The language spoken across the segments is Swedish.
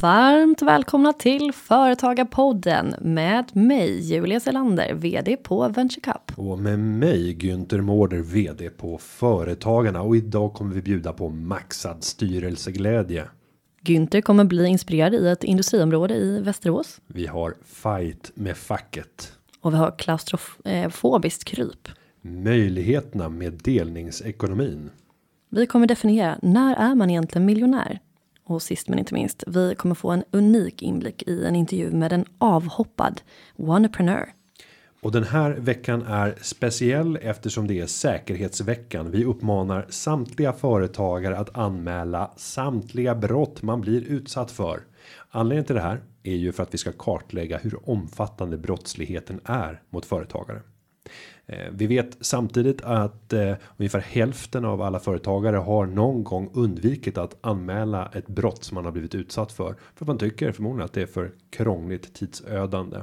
Varmt välkomna till Företagarpodden med mig Julia Selander, VD på Venture Cup. Och med mig Günther Mårder VD på Företagarna och idag kommer vi bjuda på maxad styrelseglädje. Günther kommer bli inspirerad i ett industriområde i Västerås Vi har fight med facket. och vi har klaustrofobiskt kryp. Möjligheterna med delningsekonomin. Vi kommer definiera när är man egentligen miljonär? Och sist men inte minst, vi kommer få en unik inblick i en intervju med en avhoppad entreprenör. Och den här veckan är speciell eftersom det är säkerhetsveckan. Vi uppmanar samtliga företagare att anmäla samtliga brott man blir utsatt för. Anledningen till det här är ju för att vi ska kartlägga hur omfattande brottsligheten är mot företagare. Eh, vi vet samtidigt att eh, ungefär hälften av alla företagare har någon gång undvikit att anmäla ett brott som man har blivit utsatt för. För man tycker förmodligen att det är för krångligt tidsödande.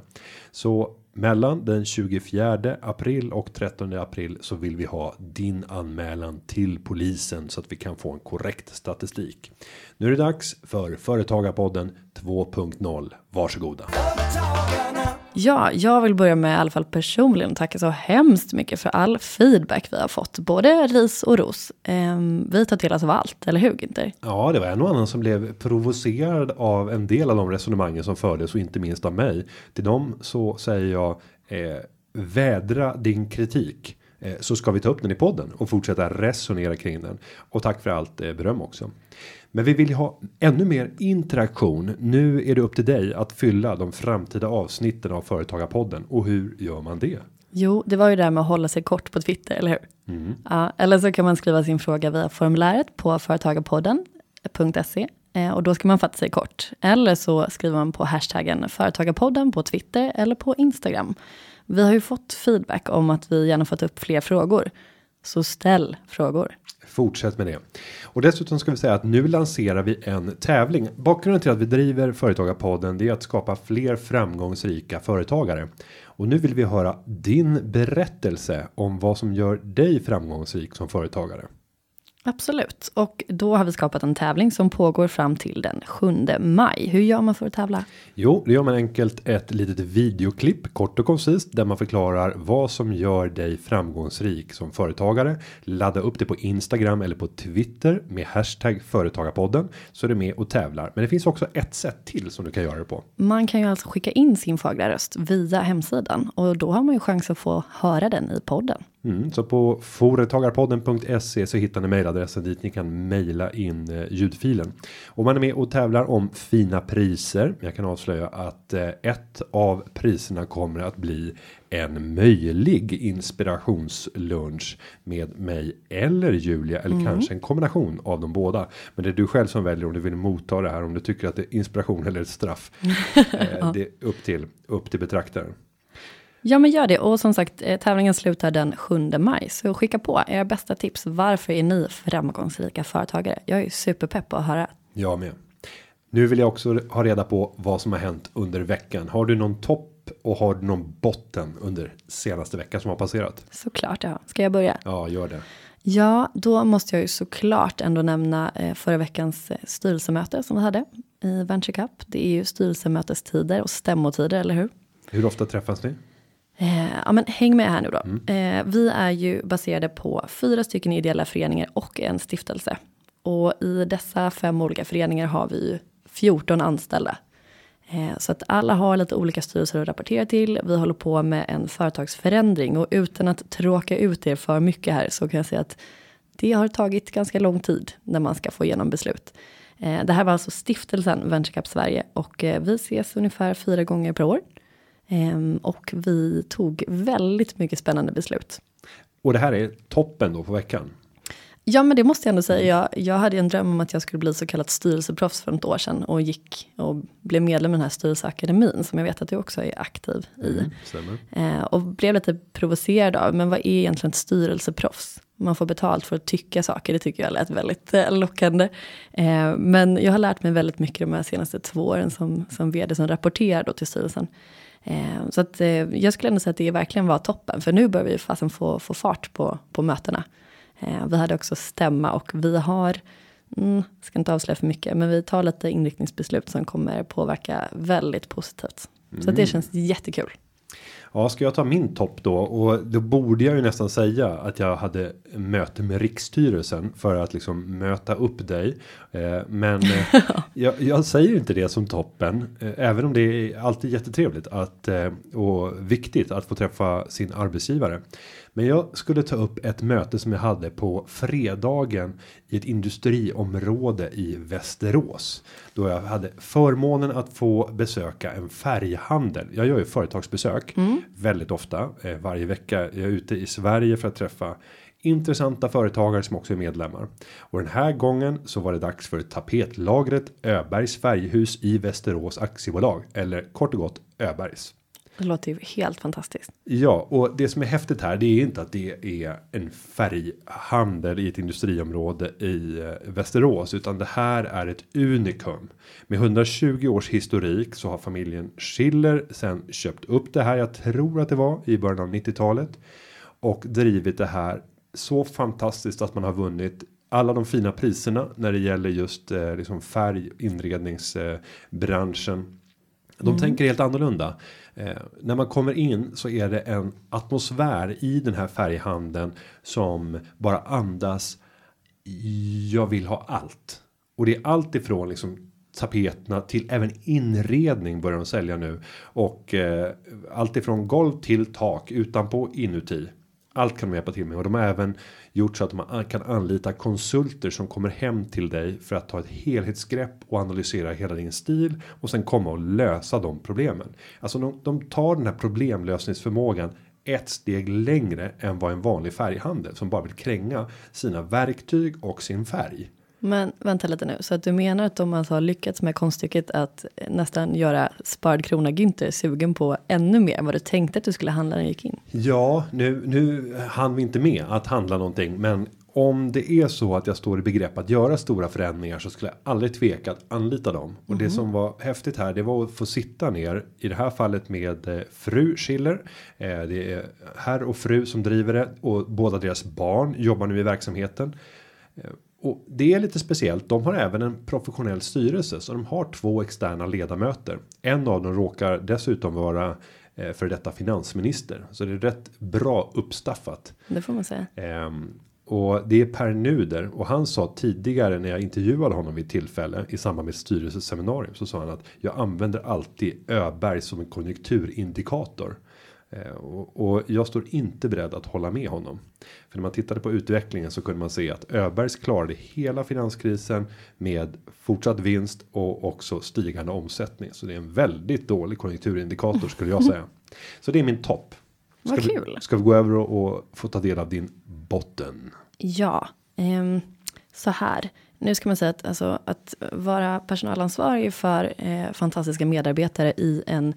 Så mellan den 24 april och 13 april så vill vi ha din anmälan till polisen så att vi kan få en korrekt statistik. Nu är det dags för Företagarpodden 2.0. Varsågoda. Företagen. Ja, jag vill börja med i alla fall personligen tacka så hemskt mycket för all feedback vi har fått, både ris och ros. Ehm, vi tar till oss av allt, eller hur Günther? Ja, det var en och annan som blev provocerad av en del av de resonemangen som fördes och inte minst av mig. Till dem så säger jag eh, vädra din kritik eh, så ska vi ta upp den i podden och fortsätta resonera kring den. Och tack för allt eh, beröm också. Men vi vill ha ännu mer interaktion. Nu är det upp till dig att fylla de framtida avsnitten av Företagarpodden och hur gör man det? Jo, det var ju det där med att hålla sig kort på Twitter, eller hur? Ja, eller så kan man skriva sin fråga via formuläret på företagarpodden.se eh, och då ska man fatta sig kort. Eller så skriver man på hashtaggen företagarpodden på Twitter eller på Instagram. Vi har ju fått feedback om att vi gärna fått upp fler frågor. Så ställ frågor. Fortsätt med det. Och dessutom ska vi säga att nu lanserar vi en tävling. Bakgrunden till att vi driver Företagarpodden det är att skapa fler framgångsrika företagare. Och nu vill vi höra din berättelse om vad som gör dig framgångsrik som företagare. Absolut. Och då har vi skapat en tävling som pågår fram till den 7 maj. Hur gör man för att tävla? Jo, det gör man enkelt ett litet videoklipp kort och koncist där man förklarar vad som gör dig framgångsrik som företagare. Ladda upp det på Instagram eller på Twitter med hashtag företagarpodden så är det med och tävlar. Men det finns också ett sätt till som du kan göra det på. Man kan ju alltså skicka in sin fagra röst via hemsidan och då har man ju chans att få höra den i podden. Mm, så på företagarpodden.se så hittar ni mejladressen dit ni kan mejla in eh, ljudfilen. Och man är med och tävlar om fina priser. Jag kan avslöja att eh, ett av priserna kommer att bli en möjlig inspirationslunch med mig eller Julia eller kanske en kombination av de båda. Men det är du själv som väljer om du vill motta det här om du tycker att det är inspiration eller ett straff. eh, det är upp till upp till betraktaren. Ja, men gör det. Och som sagt, eh, tävlingen slutar den 7 maj. Så skicka på era bästa tips. Varför är ni framgångsrika företagare? Jag är superpepp på att höra. Jag med. Nu vill jag också ha reda på vad som har hänt under veckan. Har du någon topp och har du någon botten under senaste veckan som har passerat? Såklart, ja. Ska jag börja? Ja, gör det. Ja, då måste jag ju såklart ändå nämna eh, förra veckans eh, styrelsemöte som vi hade i Venture Cup. Det är ju styrelsemötestider och stämmotider, eller hur? Hur ofta träffas ni? Eh, ja, men häng med här nu då. Eh, vi är ju baserade på fyra stycken ideella föreningar och en stiftelse. Och i dessa fem olika föreningar har vi ju 14 anställda. Eh, så att alla har lite olika styrelser att rapportera till. Vi håller på med en företagsförändring och utan att tråka ut er för mycket här så kan jag säga att det har tagit ganska lång tid när man ska få igenom beslut. Eh, det här var alltså stiftelsen Venture Cup Sverige och eh, vi ses ungefär fyra gånger per år. Ehm, och vi tog väldigt mycket spännande beslut. Och det här är toppen då på veckan. Ja, men det måste jag ändå säga. Jag, jag hade en dröm om att jag skulle bli så kallat styrelseproffs för ett år sedan och gick och blev medlem i den här styrelseakademin som jag vet att du också är aktiv i. Stämmer. Eh, och blev lite provocerad av, men vad är egentligen ett styrelseproffs? Man får betalt för att tycka saker, det tycker jag lät väldigt eh, lockande. Eh, men jag har lärt mig väldigt mycket de här senaste två åren som, som vd som rapporterar då till styrelsen. Eh, så att eh, jag skulle ändå säga att det verkligen var toppen, för nu börjar vi fasen få, få fart på, på mötena. Eh, vi hade också stämma och vi har, mm, ska inte avslöja för mycket, men vi tar lite inriktningsbeslut som kommer påverka väldigt positivt. Så det känns jättekul. Ja, ska jag ta min topp då och då borde jag ju nästan säga att jag hade möte med riksstyrelsen för att liksom möta upp dig. Eh, men eh, jag, jag säger inte det som toppen, eh, även om det är alltid jättetrevligt att och viktigt att få träffa sin arbetsgivare. Men jag skulle ta upp ett möte som jag hade på fredagen i ett industriområde i Västerås. Då jag hade förmånen att få besöka en färghandel. Jag gör ju företagsbesök väldigt ofta eh, varje vecka. Jag är ute i Sverige för att träffa intressanta företagare som också är medlemmar. Och den här gången så var det dags för tapetlagret Öbergs färghus i Västerås aktiebolag eller kort och gott Öbergs. Det låter ju helt fantastiskt. Ja, och det som är häftigt här, det är inte att det är en färghandel i ett industriområde i eh, Västerås, utan det här är ett unikum. Med 120 års historik så har familjen Schiller sen köpt upp det här. Jag tror att det var i början av 90-talet och drivit det här så fantastiskt att man har vunnit alla de fina priserna när det gäller just eh, liksom färg inredningsbranschen. De tänker helt annorlunda. Eh, när man kommer in så är det en atmosfär i den här färghandeln som bara andas. Jag vill ha allt och det är allt ifrån liksom tapeterna till även inredning börjar de sälja nu och eh, allt ifrån golv till tak utanpå inuti. Allt kan de hjälpa till med och de har även gjort så att man kan anlita konsulter som kommer hem till dig för att ta ett helhetsgrepp och analysera hela din stil och sen komma och lösa de problemen. Alltså de, de tar den här problemlösningsförmågan ett steg längre än vad en vanlig färghandel som bara vill kränga sina verktyg och sin färg. Men vänta lite nu, så att du menar att de alltså har lyckats med konststycket att nästan göra sparad krona Günther sugen på ännu mer än vad du tänkte att du skulle handla när du gick in? Ja, nu, nu hann vi inte med att handla någonting, men om det är så att jag står i begrepp att göra stora förändringar så skulle jag aldrig tveka att anlita dem. Och det som var häftigt här, det var att få sitta ner i det här fallet med eh, fru Schiller. Eh, det är herr och fru som driver det och båda deras barn jobbar nu i verksamheten. Och det är lite speciellt. De har även en professionell styrelse så de har två externa ledamöter. En av dem råkar dessutom vara eh, för detta finansminister så det är rätt bra uppstaffat. Det får man säga. Ehm, och det är Per Nuder och han sa tidigare när jag intervjuade honom vid tillfälle i samband med styrelseseminarium så sa han att jag använder alltid Öberg som en konjunkturindikator. Eh, och, jag står inte beredd att hålla med honom. För när man tittade på utvecklingen så kunde man se att Öbergs klarade hela finanskrisen med fortsatt vinst och också stigande omsättning. Så det är en väldigt dålig konjunkturindikator skulle jag säga. Så det är min topp. Ska Vad vi, kul. ska vi gå över och, och få ta del av din botten? Ja, ehm, så här. Nu ska man säga att, alltså, att vara personalansvarig för eh, fantastiska medarbetare i en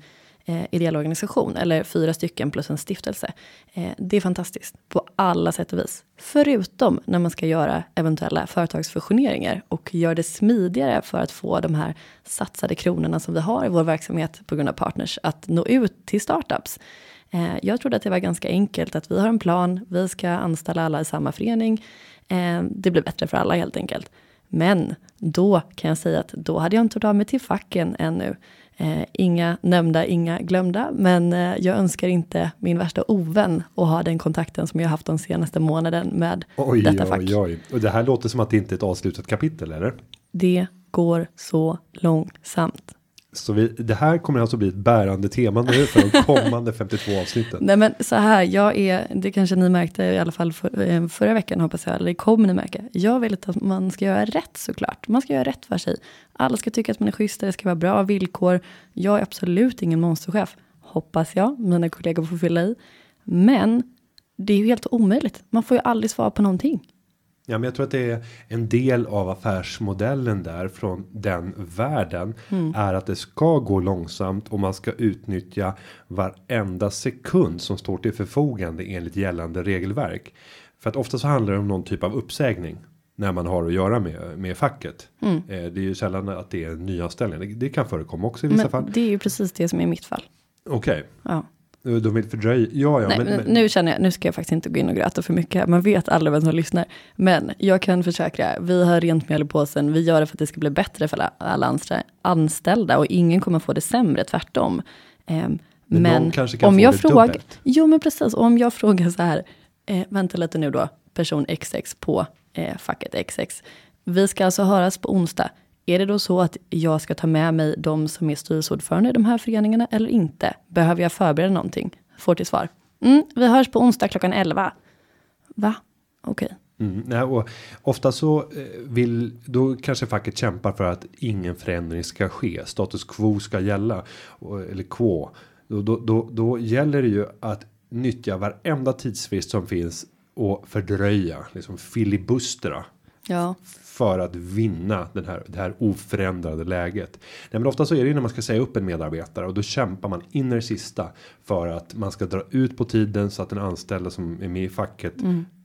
eh, ideell organisation eller fyra stycken plus en stiftelse. Eh, det är fantastiskt på alla sätt och vis. Förutom när man ska göra eventuella företagsfusioneringar och gör det smidigare för att få de här satsade kronorna som vi har i vår verksamhet på grund av partners att nå ut till startups. Eh, jag trodde att det var ganska enkelt att vi har en plan, vi ska anställa alla i samma förening. Eh, det blir bättre för alla helt enkelt. Men då kan jag säga att då hade jag inte hört av mig till facken ännu. Eh, inga nämnda, inga glömda, men eh, jag önskar inte min värsta ovän att ha den kontakten som jag haft de senaste månaden med Oj, detta fack. oj, oj. Och det här låter som att det inte är ett avslutat kapitel, eller? Det går så långsamt. Så vi, det här kommer alltså bli ett bärande tema nu för de kommande 52 avsnitten. Nej men så här, jag är, det kanske ni märkte i alla fall för, eh, förra veckan hoppas jag, eller det kommer ni märka. Jag vill att man ska göra rätt såklart. Man ska göra rätt för sig. Alla ska tycka att man är schysst, det ska vara bra villkor. Jag är absolut ingen monsterchef, hoppas jag. Mina kollegor får fylla i. Men det är ju helt omöjligt. Man får ju aldrig svar på någonting. Ja, men jag tror att det är en del av affärsmodellen där från den världen är att det ska gå långsamt och man ska utnyttja varenda sekund som står till förfogande enligt gällande regelverk. För att ofta så handlar det om någon typ av uppsägning när man har att göra med med facket. Eh, det är ju sällan att det är en nyanställning. Det, det kan förekomma också i vissa Men fall. det är ju precis det som är mitt fall. Okej, Ja. De vill fördröja. Ja, ja, Nej, men, men, nu känner jag, nu ska jag faktiskt inte gå in och gröta för mycket. Man vet aldrig vem som lyssnar. Men jag kan försäkra, vi har rent mjöl i påsen. Vi gör det för att det ska bli bättre för alla, anställda och ingen kommer få det sämre, tvärtom. Ehm, Men men om jag frågar, jo men precis, om jag frågar så här, eh, vänta lite nu då, person XX på eh, facket XX. Vi ska alltså höras på onsdag. Är det då så att jag ska ta med mig de som är styrelseordförande i de här föreningarna eller inte? Behöver jag förbereda någonting? Får till svar. Mm, vi hörs på onsdag klockan 11. Va? Okej. Mm, nej, och ofta så eh, vill då kanske facket kämpar för att ingen förändring ska ske. Status quo ska gälla eller quo. Då, då, då, då gäller det ju att nyttja varenda tidsfrist som finns och fördröja liksom filibustra Ja. För att vinna den här, det här oförändrade läget. Nej, men ofta så är det ju när man ska säga upp en medarbetare och då kämpar man in i det sista för att man ska dra ut på tiden så att den anställda som är med i facket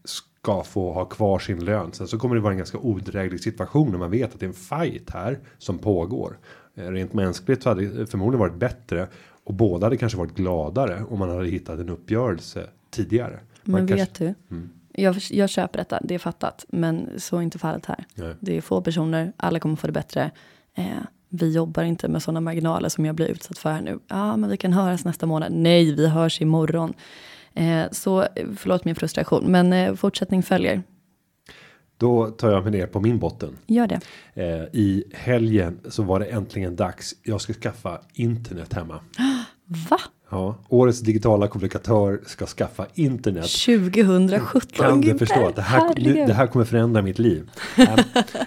ska få ha kvar sin lön. Sen så kommer det vara en ganska odräglig situation när man vet att det är en fight här som pågår. Eh, Rent mänskligt så hade det förmodligen varit bättre och båda hade kanske varit gladare om man hade hittat en uppgörelse tidigare. Man Men kanske- vet du? Jag, jag köper detta, det är fattat. Men så är inte fallet här. Nej. Det är få personer, alla kommer få det bättre. Eh, vi jobbar inte med sådana marginaler som jag blir utsatt för här nu. Ja, men vi kan höras nästa månad. Nej, vi hörs imorgon. Eh, så eh, förlåt min frustration, men eh, fortsättning följer. Då tar jag mig ner på min botten. Gör det. Eh, I helgen så var det äntligen dags. Jag ska skaffa internet hemma. Va? Ja, årets digitala kommunikatör ska skaffa internet. 2017? Kan du förstå att det här, nu, det här kommer förändra mitt liv? Nej,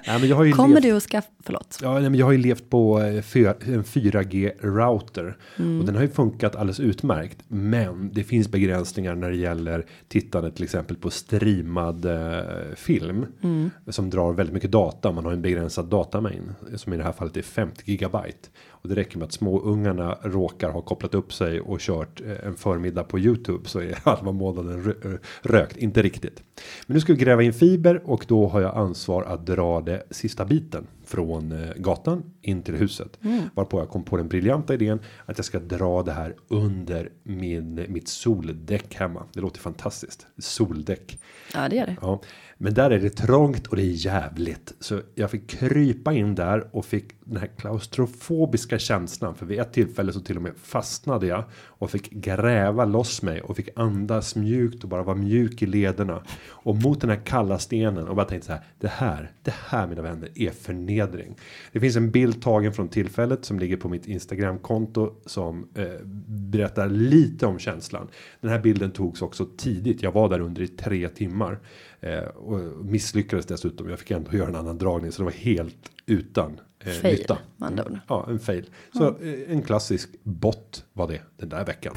men jag har ju Kommer levt, du att skaffa, förlåt. Ja, nej, men jag har ju levt på eh, en 4G router Mm. och den har ju funkat alldeles utmärkt. Men det finns begränsningar när det gäller tittandet till exempel på streamad eh, film Mm. som drar väldigt mycket data. Man har en begränsad datamängd som i det här fallet är 50 gigabyte och det räcker med att småungarna råkar ha kopplat upp sig och kört eh, en förmiddag på Youtube så är halva månaden eh, rökt. Inte riktigt. Men nu ska vi gräva in fiber och då har jag ansvar att dra det sista biten från eh, gatan in till huset. Varpå jag kom på den briljanta idén att jag ska dra det här under min, mitt soldäck hemma. Det låter fantastiskt. Soldäck. Ja, det gör det. Ja, men där är det trångt och det är jävligt. Så jag fick krypa in där och fick den här klaustrofobiska känslan. För vid ett tillfälle så till och med fastnade jag och fick gräva loss mig och fick andas mjukt och bara vara mjuk i lederna. Och mot den här kalla stenen och bara tänkte så här. Det här, det här mina vänner är förnedring. Det finns en bild tagen från tillfället som ligger på mitt Instagramkonto som eh, berättar lite om känslan. Den här bilden togs också tidigt. Jag var där under i tre timmar eh, och misslyckades dessutom. Jag fick ändå göra en annan dragning så det var helt utan eh, Fail, nytta. ord. Ja, en fail. Så eh, en klassisk bott var det den där veckan.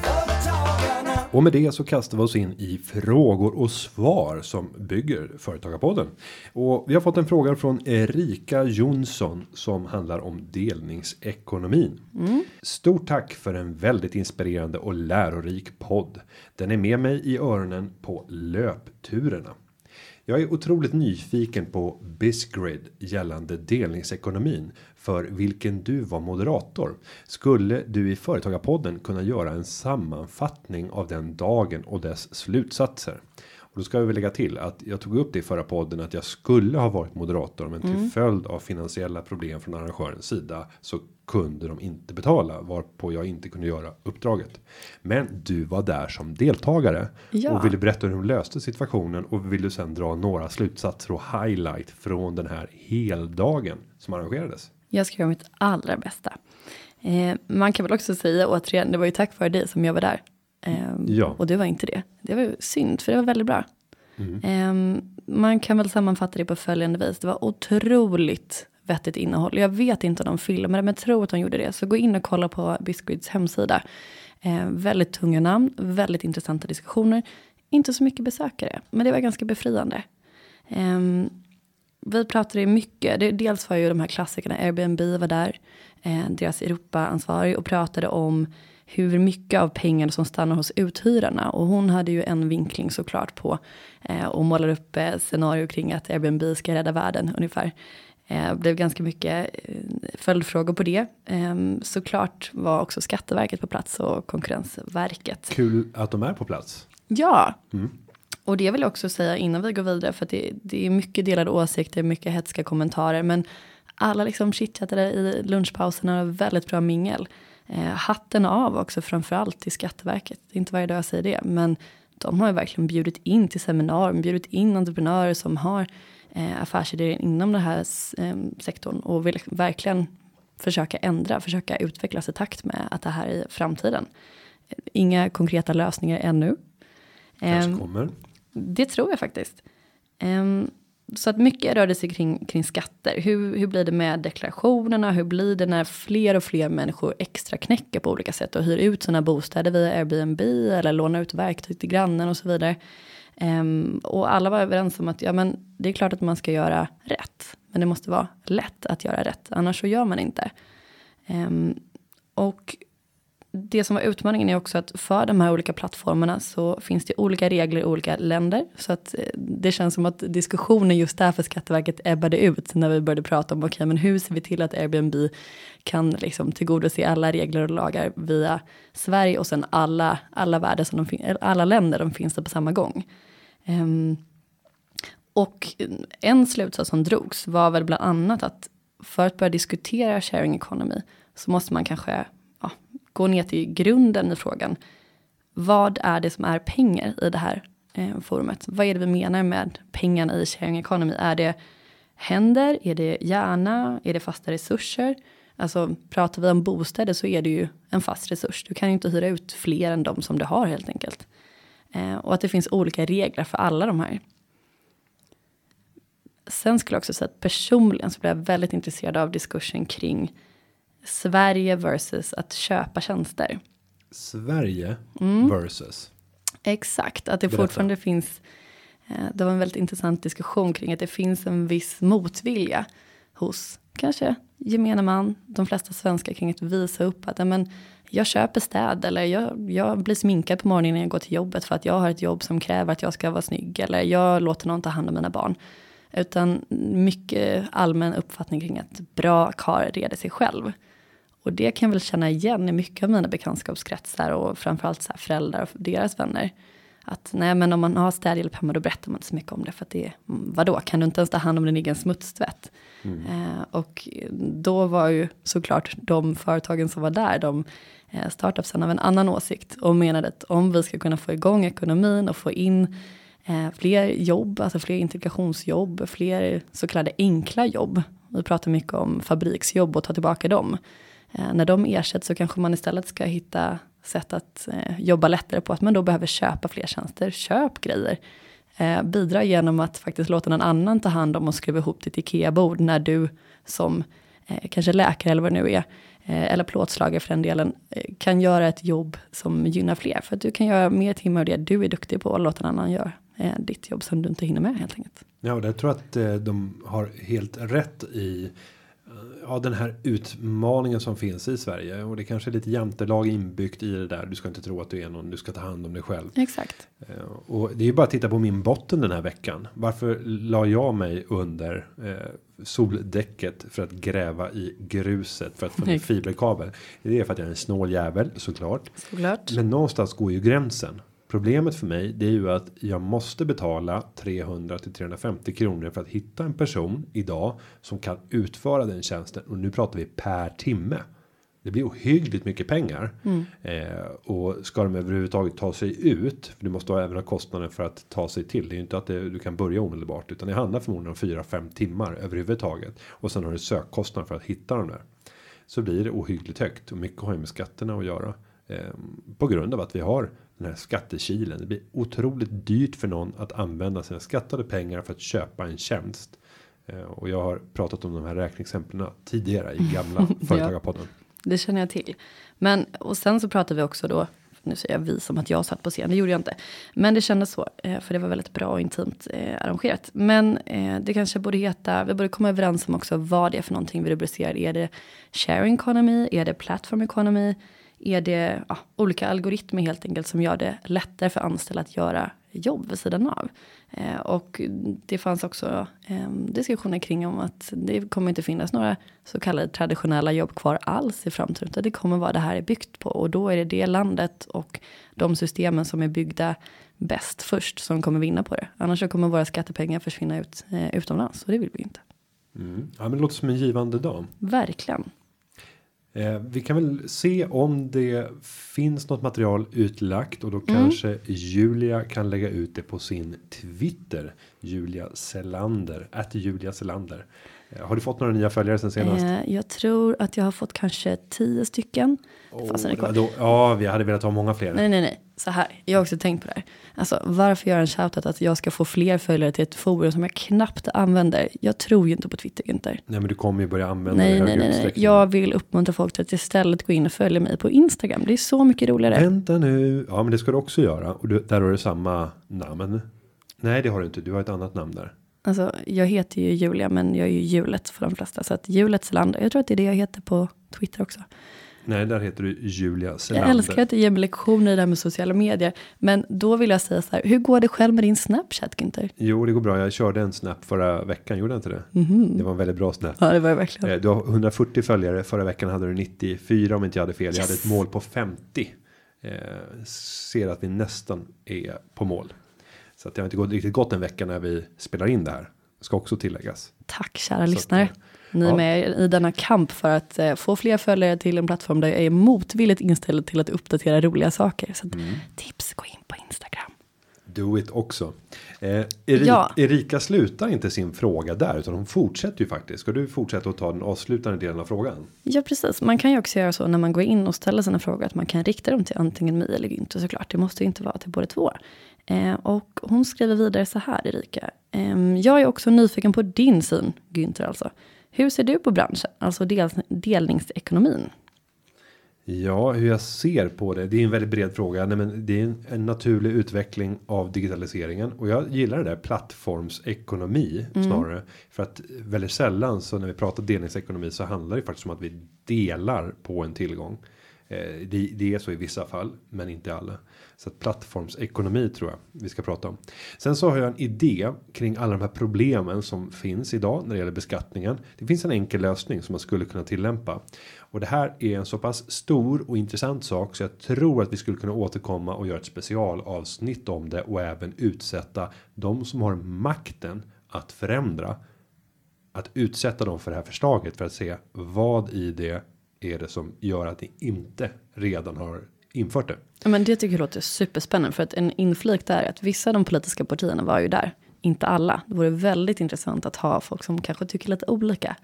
Och med det så kastar vi oss in i frågor och svar som bygger Företagarpodden. Och vi har fått en fråga från Erika Jonsson som handlar om delningsekonomin. Stort tack för en väldigt inspirerande och lärorik podd. Den är med mig i öronen på löpturerna. Jag är otroligt nyfiken på Bisgrid gällande delningsekonomin för vilken du var moderator. Skulle du i Företagarpodden kunna göra en sammanfattning av den dagen och dess slutsatser? Och då ska vi väl lägga till att jag tog upp det i förra podden att jag skulle ha varit moderator men till följd av finansiella problem från arrangörens sida så kunde de inte betala varpå jag inte kunde göra uppdraget. Men du var där som deltagare Ja. och ville berätta hur de löste situationen och vill du sen dra några slutsatser och highlight från den här heldagen som arrangerades. Jag ska göra mitt allra bästa. Eh, man kan väl också säga återigen, det var ju tack vare dig som jag var där. Eh, Ja. Och det var inte det. Det var synd, för det var väldigt bra. Mm. Eh, man kan väl sammanfatta det på följande vis. Det var otroligt vettigt innehåll. Jag vet inte om de filmade, men tror att de gjorde det. Så gå in och kolla på Biscuits hemsida. Eh, väldigt tunga namn, väldigt intressanta diskussioner. Inte så mycket besökare, men det var ganska befriande. Ehm, vi pratade mycket, det, dels var ju de här klassikerna, Airbnb var där, eh, deras Europa-ansvarig och pratade om hur mycket av pengarna som stannar hos uthyrarna. Och hon hade ju en vinkling såklart på eh, och målar upp eh, scenario kring att Airbnb ska rädda världen ungefär. Eh, blev ganska mycket eh, följdfrågor på det. Eh, såklart var också Skatteverket på plats och Konkurrensverket. Kul att de är på plats. Ja, Mm. och det vill jag också säga innan vi går vidare för att det, det är mycket delade åsikter, mycket hetska kommentarer, men alla liksom chitchattade i lunchpauserna och väldigt bra mingel. Eh, hatten av också framförallt till Skatteverket. Det är inte varje dag jag säger det, men de har ju verkligen bjudit in till seminarium, bjudit in entreprenörer som har eh, affärsidéer inom den här eh, sektorn och vill verkligen försöka ändra, försöka utvecklas i takt med att det här är framtiden. Inga konkreta lösningar ännu. Kanske Ehm, kommer. det tror jag faktiskt. Ehm, så att mycket rörde sig kring, kring skatter. Hur, hur blir det med deklarationerna? Hur blir det när fler och fler människor extra knäcker på olika sätt och hyr ut sina bostäder via Airbnb eller lånar ut verktyg till grannen och så vidare. Um, och alla var överens om att ja, men det är klart att man ska göra rätt, men det måste vara lätt att göra rätt, annars så gör man inte. Um, och det som var utmaningen är också att för de här olika plattformarna så finns det olika regler i olika länder. Så att eh, det känns som att diskussionen just där för Skatteverket ebbade ut när vi började prata om okej, okay, men hur ser vi till att Airbnb kan liksom tillgodose alla regler och lagar via Sverige och sen alla, alla världar som de alla länder de finns där på samma gång. Um, och en slutsats som drogs var väl bland annat att för att börja diskutera sharing economy så måste man kanske gå ner till grunden i frågan. Vad är det som är pengar i det här eh, forumet? Vad är det vi menar med pengarna i sharing economy? Är det händer? Är det hjärna? Är det fasta resurser? Alltså pratar vi om bostäder så är det ju en fast resurs. Du kan ju inte hyra ut fler än de som du har helt enkelt. Eh, och att det finns olika regler för alla de här. Sen skulle jag också säga att personligen så blev jag väldigt intresserad av diskursen kring Sverige versus att köpa tjänster. Sverige Mm. versus. Exakt, att det Berätta. fortfarande finns. Eh, det var en väldigt intressant diskussion kring att det finns en viss motvilja hos kanske gemene man, de flesta svenskar kring att visa upp att men, jag köper städ eller jag, jag blir sminkad på morgonen när jag går till jobbet för att jag har ett jobb som kräver att jag ska vara snygg eller jag låter någon ta hand om mina barn. Utan mycket allmän uppfattning kring att bra karl reder sig själv. Och det kan jag väl känna igen i mycket av mina bekantskapskretsar och framförallt så här föräldrar och deras vänner. Att nej men om man har städhjälp hemma då berättar man inte så mycket om det för att det är, mm, vadå, kan du inte ens ta hand om din egen smutstvätt? Eh, och då var ju såklart de företagen som var där, de eh, startupsen av en annan åsikt och menade att om vi ska kunna få igång ekonomin och få in eh, fler jobb, alltså fler integrationsjobb, fler så kallade enkla jobb. Vi pratar mycket om fabriksjobb och ta tillbaka dem. Eh, när de ersätts så kanske man istället ska hitta sätt att eh, jobba lättare på att man då behöver köpa fler tjänster. Köp grejer. Eh, bidra genom att faktiskt låta någon annan ta hand om och skruva ihop ditt IKEA-bord när du som eh, kanske läkare eller vad det nu är, eh, eller plåtslagare för den delen, eh, kan göra ett jobb som gynnar fler. För att du kan göra mer timmar av det du är duktig på och låta någon annan göra eh, ditt jobb som du inte hinner med helt enkelt. Ja, och det tror jag att eh, de har helt rätt i ja, den här utmaningen som finns i Sverige och det kanske är lite jantelag inbyggt i det där. Du ska inte tro att du är någon. Du ska ta hand om dig själv. Exakt. Eh, Och det är ju bara att titta på min botten den här veckan. Varför la jag mig under eh, soldäcket för att gräva i gruset för att få fiberkabel? Det är för att jag är en snål jävel såklart. Såklart. Men någonstans går ju gränsen. Problemet för mig det är ju att jag måste betala 300 till 350 kronor för att hitta en person idag som kan utföra den tjänsten och nu pratar vi per timme. Det blir ohyggligt mycket pengar eh, och ska de överhuvudtaget ta sig ut. För du måste ha även ha kostnaden för att ta sig till. Det är ju inte att det, du kan börja omedelbart utan det handlar förmodligen om 4-5 timmar överhuvudtaget och sen har du sökkostnader för att hitta dem där. Så blir det ohyggligt högt och mycket har ju med skatterna att göra. Eh, på grund av att vi har den här skattekilen. Det blir otroligt dyrt för någon att använda sina skattade pengar för att köpa en tjänst. Eh, och jag har pratat om de här räkneexemplen tidigare i gamla företagarpodden. Det känner jag till. Men och sen så pratar vi också då. Nu säger jag vi som att jag satt på scen. Det gjorde jag inte. Men det kändes så. eh, För det var väldigt bra och intimt eh, arrangerat. Men eh, det kanske borde heta. Vi borde komma överens om också vad det är för någonting vi rubricerar. Är det sharing economy? Är det platform economy? Är det ja, olika algoritmer helt enkelt som gör det lättare för anställda att göra jobb vid sidan av. Eh, och det fanns också eh, diskussioner kring om att det kommer inte finnas några så kallade traditionella jobb kvar alls i framtiden. Utan det kommer vara det här är byggt på och då är det det landet och de systemen som är byggda bäst först som kommer vinna på det. Annars så kommer våra skattepengar försvinna ut eh, utomlands och det vill vi inte. Mm. Ja, men det låter som en givande dag. Verkligen. Eh, vi kan väl se om det finns något material utlagt och då kanske Julia kan lägga ut det på sin Twitter. Julia Selander, att Julia Selander. Eh, har du fått några nya följare sen senast? Eh, jag tror att jag har fått kanske tio stycken. Det ja, kvar. då, ja, vi hade velat ha många fler. Nej, nej, nej. Så här. Jag har också tänkt på det här. Alltså, varför göra en shoutout att jag ska få fler följare till ett forum som jag knappt använder? Jag tror ju inte på Twitter, inte. Nej, men du kommer ju börja använda det Nej, i nej, nej, nej. Jag vill uppmuntra folk till att istället gå in och följa mig på Instagram. Det är så mycket roligare. Vänta nu. Ja, men det ska du också göra och du, där har du samma namn. Nej, det har du inte. Du har ett annat namn där. Alltså, jag heter ju Julia, men jag är ju hjulet för de flesta. Så att hjulets land. Jag tror att det är det jag heter på Twitter också. Nej, där heter du Julia Selander. Jag älskar att du ger mig lektioner i det här med sociala medier. Men då vill jag säga så här, hur går det själv med din Snapchat, Günther? Jo, det går bra. Jag körde en snap förra veckan. Gjorde jag inte det? Det var en väldigt bra snap. Ja, det var verkligen. Eh, Du har 140 följare. Förra veckan hade du 94 om inte jag hade fel. Jag hade ett mål på 50. Eh, ser att vi nästan är på mål. Så att det har inte gått riktigt gått en vecka när vi spelar in det här. Ska också tilläggas. Tack kära Så lyssnare. eh, Ni är ja. med i denna kamp för att eh, få fler följare till en plattform där jag är motvilligt inställd till att uppdatera roliga saker. Så att, Mm. tips, gå in på Instagram. Do it också. Eh, Erika, Ja. Erika slutar inte sin fråga där utan hon fortsätter ju faktiskt. Ska du fortsätta att ta den avslutande delen av frågan? Ja, precis. Man kan ju också göra så när man går in och ställer sina frågor att man kan rikta dem till antingen mig eller Günther såklart. Det måste ju inte vara till båda två. Eh, och hon skriver vidare så här, Erika. Ehm, jag är också nyfiken på din syn, Günther alltså. Hur ser du på branschen, alltså del, delningsekonomin? Ja, hur jag ser på det. Det är en väldigt bred fråga. Nej, men det är en, en naturlig utveckling av digitaliseringen och jag gillar det där plattformsekonomi snarare för att väldigt sällan så när vi pratar delningsekonomi så handlar det faktiskt om att vi delar på en tillgång. Eh, det, det är så i vissa fall, men inte alla. Så att plattformsekonomi tror jag vi ska prata om. Sen så har jag en idé kring alla de här problemen som finns idag när det gäller beskattningen. Det finns en enkel lösning som man skulle kunna tillämpa. Och det här är en så pass stor och intressant sak så jag tror att vi skulle kunna återkomma och göra ett specialavsnitt om det och även utsätta de som har makten att förändra. Att utsätta dem för det här förslaget för att se vad i det är det som gör att det inte redan har infört det. Ja, men det tycker jag låter superspännande. För att en inflik där är att vissa av de politiska partierna var ju där. Inte alla. Det vore väldigt intressant att ha folk som kanske tycker lite olika.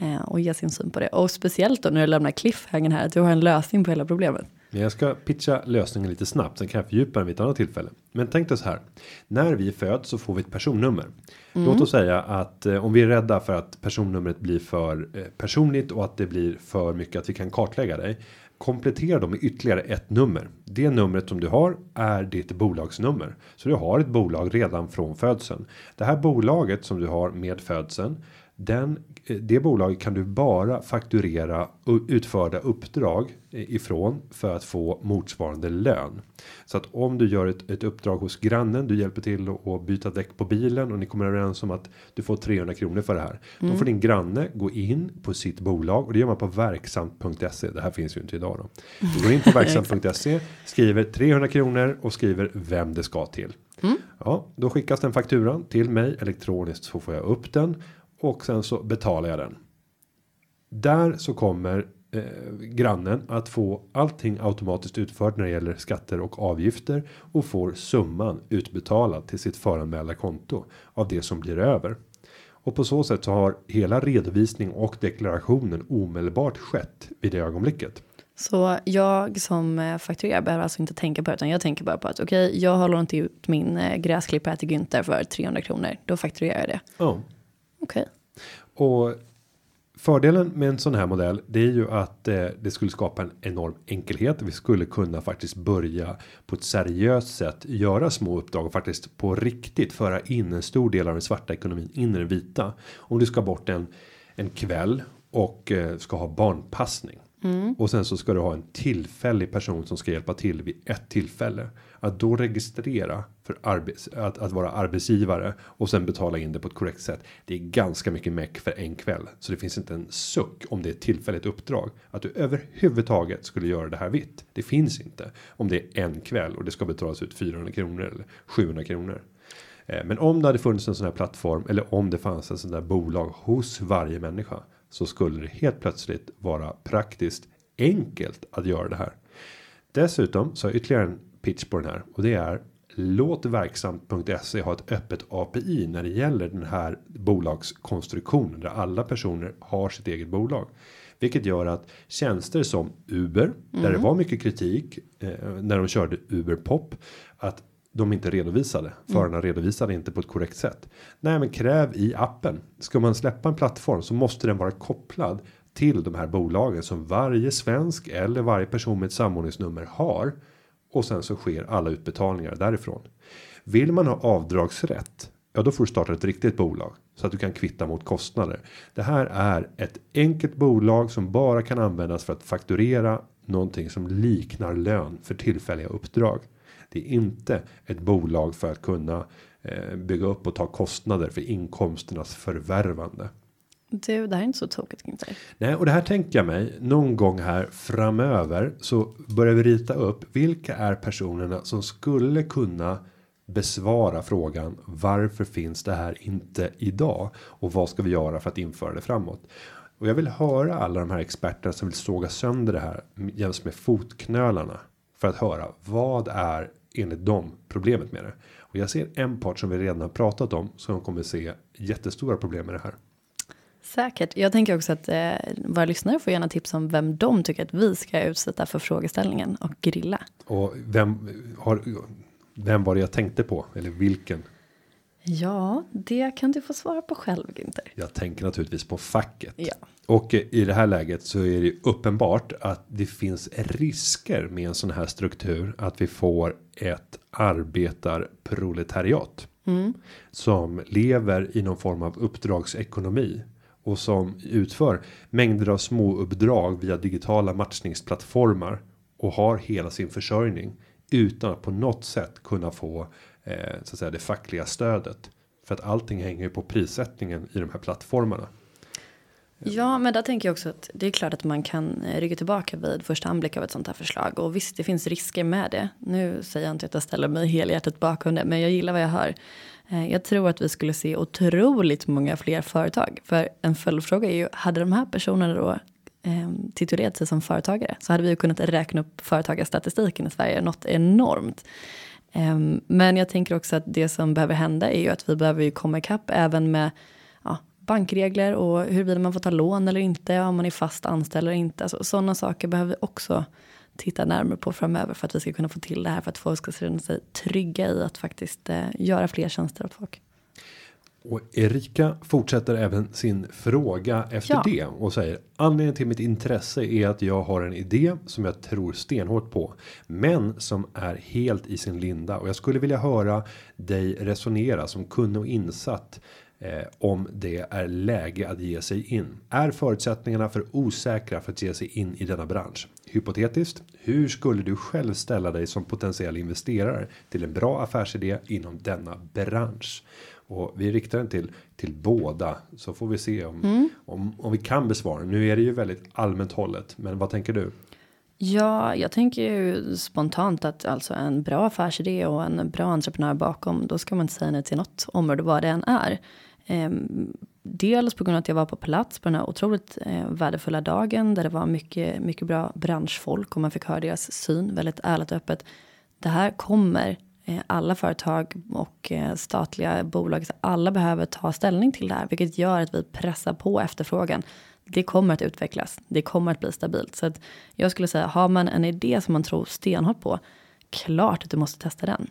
Eh, och ge sin syn på det. Och speciellt då när du lämnar cliffhangern här. Att du har en lösning på hela problemet. Jag ska pitcha lösningen lite snabbt. Sen kan jag fördjupa den vid ett annat tillfälle. Men tänk dig så här. När vi föds så får vi ett personnummer. Låt oss säga att eh, om vi är rädda för att personnumret blir för eh, personligt och att det blir för mycket att vi kan kartlägga dig. Komplettera dem med ytterligare ett nummer. Det numret som du har är ditt bolagsnummer. Så du har ett bolag redan från födseln. Det här bolaget som du har med födseln. Den, eh, det bolaget kan du bara fakturera och utförda uppdrag eh, ifrån för att få motsvarande lön. Så att om du gör ett, ett uppdrag hos grannen, du hjälper till att byta däck på bilen och ni kommer överens om att du får 300 kronor för det här. Då får din granne gå in på sitt bolag och det gör man på verksamt.se. Det här finns ju inte idag då. Du går in på verksamt.se, skriver 300 kronor och skriver vem det ska till. Ja, då skickas den fakturan till mig elektroniskt så får jag upp den och sen så betalar jag den. Där så kommer eh, grannen att få allting automatiskt utfört när det gäller skatter och avgifter och får summan utbetalad till sitt föranmälda konto av det som blir över. Och på så sätt så har hela redovisning och deklarationen omedelbart skett vid det ögonblicket. Så jag som eh, fakturerar behöver alltså inte tänka på det. Utan jag tänker bara på att okej, jag har lånat ut min eh, gräsklippare till Günther för 300 kronor. Då fakturerar jag det. Ja, Okej. Och fördelen med en sån här modell, det är ju att eh, det skulle skapa en enorm enkelhet. Vi skulle kunna faktiskt börja på ett seriöst sätt göra små uppdrag och faktiskt på riktigt föra in en stor del av den svarta ekonomin in i den vita. Om du ska bort en en kväll och eh, ska ha barnpassning. Och sen så ska du ha en tillfällig person som ska hjälpa till vid ett tillfälle. Att då registrera för arbets, att, att vara arbetsgivare och sen betala in det på ett korrekt sätt. Det är ganska mycket meck för en kväll. Så det finns inte en suck om det är ett tillfälligt uppdrag. Att du överhuvudtaget skulle göra det här vitt. Det finns inte. Om det är en kväll och det ska betalas ut 400 kronor eller 700 kronor. Eh, men om det hade funnits en sån här plattform eller om det fanns en sån där bolag hos varje människa så skulle det helt plötsligt vara praktiskt enkelt att göra det här. Dessutom så har jag ytterligare en pitch på den här och det är låt verksamt.se ha ett öppet API när det gäller den här bolagskonstruktionen där alla personer har sitt eget bolag. Vilket gör att tjänster som Uber, där det var mycket kritik eh, när de körde Uber Pop, att de inte redovisade. Förarna redovisade inte på ett korrekt sätt. Nej, men kräv i appen. Ska man släppa en plattform så måste den vara kopplad till de här bolagen som varje svensk eller varje person med ett samordningsnummer har. Och sen så sker alla utbetalningar därifrån. Vill man ha avdragsrätt? Ja, då får du starta ett riktigt bolag så att du kan kvitta mot kostnader. Det här är ett enkelt bolag som bara kan användas för att fakturera någonting som liknar lön för tillfälliga uppdrag. Det är inte ett bolag för att kunna eh, bygga upp och ta kostnader för inkomsternas förvärvande. Du, det här är inte så tokigt Günther. Nej, och det här tänker jag mig någon gång här framöver så börjar vi rita upp vilka är personerna som skulle kunna besvara frågan varför finns det här inte idag och vad ska vi göra för att införa det framåt? Och jag vill höra alla de här experterna som vill såga sönder det här jäms med fotknölarna för att höra vad är enligt dem problemet med det. Och jag ser en part som vi redan har pratat om som kommer se jättestora problem med det här. Säkert. Jag tänker också att eh, våra lyssnare får gärna tips om vem de tycker att vi ska utsätta för frågeställningen och grilla. Och vem har vem var det jag tänkte på eller vilken? Ja, det kan du få svara på själv Günther. Jag tänker naturligtvis på facket. Ja. Och eh, i det här läget så är det uppenbart att det finns risker med en sån här struktur att vi får ett arbetarproletariat som lever i någon form av uppdragsekonomi och som utför mängder av små uppdrag via digitala matchningsplattformar och har hela sin försörjning utan att på något sätt kunna få eh, så att säga det fackliga stödet för att allting hänger ju på prissättningen i de här plattformarna. Ja, men där tänker jag också att det är klart att man kan eh, rygga tillbaka vid första anblick av ett sånt här förslag. Och visst, det finns risker med det. Nu säger jag inte att jag ställer mig helhjärtat bakom det, men jag gillar vad jag hör. Eh, jag tror att vi skulle se otroligt många fler företag. För en följdfråga är ju, hade de här personerna då eh, titulerat sig som företagare så hade vi ju kunnat räkna upp företagarstatistiken i Sverige något enormt. Eh, Men jag tänker också att det som behöver hända är ju att vi behöver ju komma ikapp även med ja, bankregler och huruvida man får ta lån eller inte, om man är fast anställd eller inte. Alltså, sådana saker behöver vi också titta närmare på framöver för att vi ska kunna få till det här för att folk ska känna sig trygga i att faktiskt eh, göra fler tjänster åt folk. Och Erika fortsätter även sin fråga efter Ja. det och säger anledningen till mitt intresse är att jag har en idé som jag tror stenhårt på, men som är helt i sin linda och jag skulle vilja höra dig resonera som kunde och insatt eh, om det är läge att ge sig in. Är förutsättningarna för osäkra för att ge sig in i denna bransch? Hypotetiskt, hur skulle du själv ställa dig som potentiell investerare till en bra affärsidé inom denna bransch? Och vi riktar den till till båda så får vi se om om om vi kan besvara. Nu är det ju väldigt allmänt hållet, men vad tänker du? Ja, jag tänker ju spontant att alltså en bra affärsidé och en bra entreprenör bakom, då ska man inte säga nej till något område vad det än är. Ehm, dels på grund av att jag var på plats på den här otroligt eh, värdefulla dagen där det var mycket, mycket bra branschfolk och man fick höra deras syn väldigt ärligt och öppet. Det här kommer eh, alla företag och eh, statliga bolag, så alla behöver ta ställning till det här, vilket gör att vi pressar på efterfrågan. Det kommer att utvecklas, det kommer att bli stabilt. Så att jag skulle säga, har man en idé som man tror stenhårt på, klart att du måste testa den.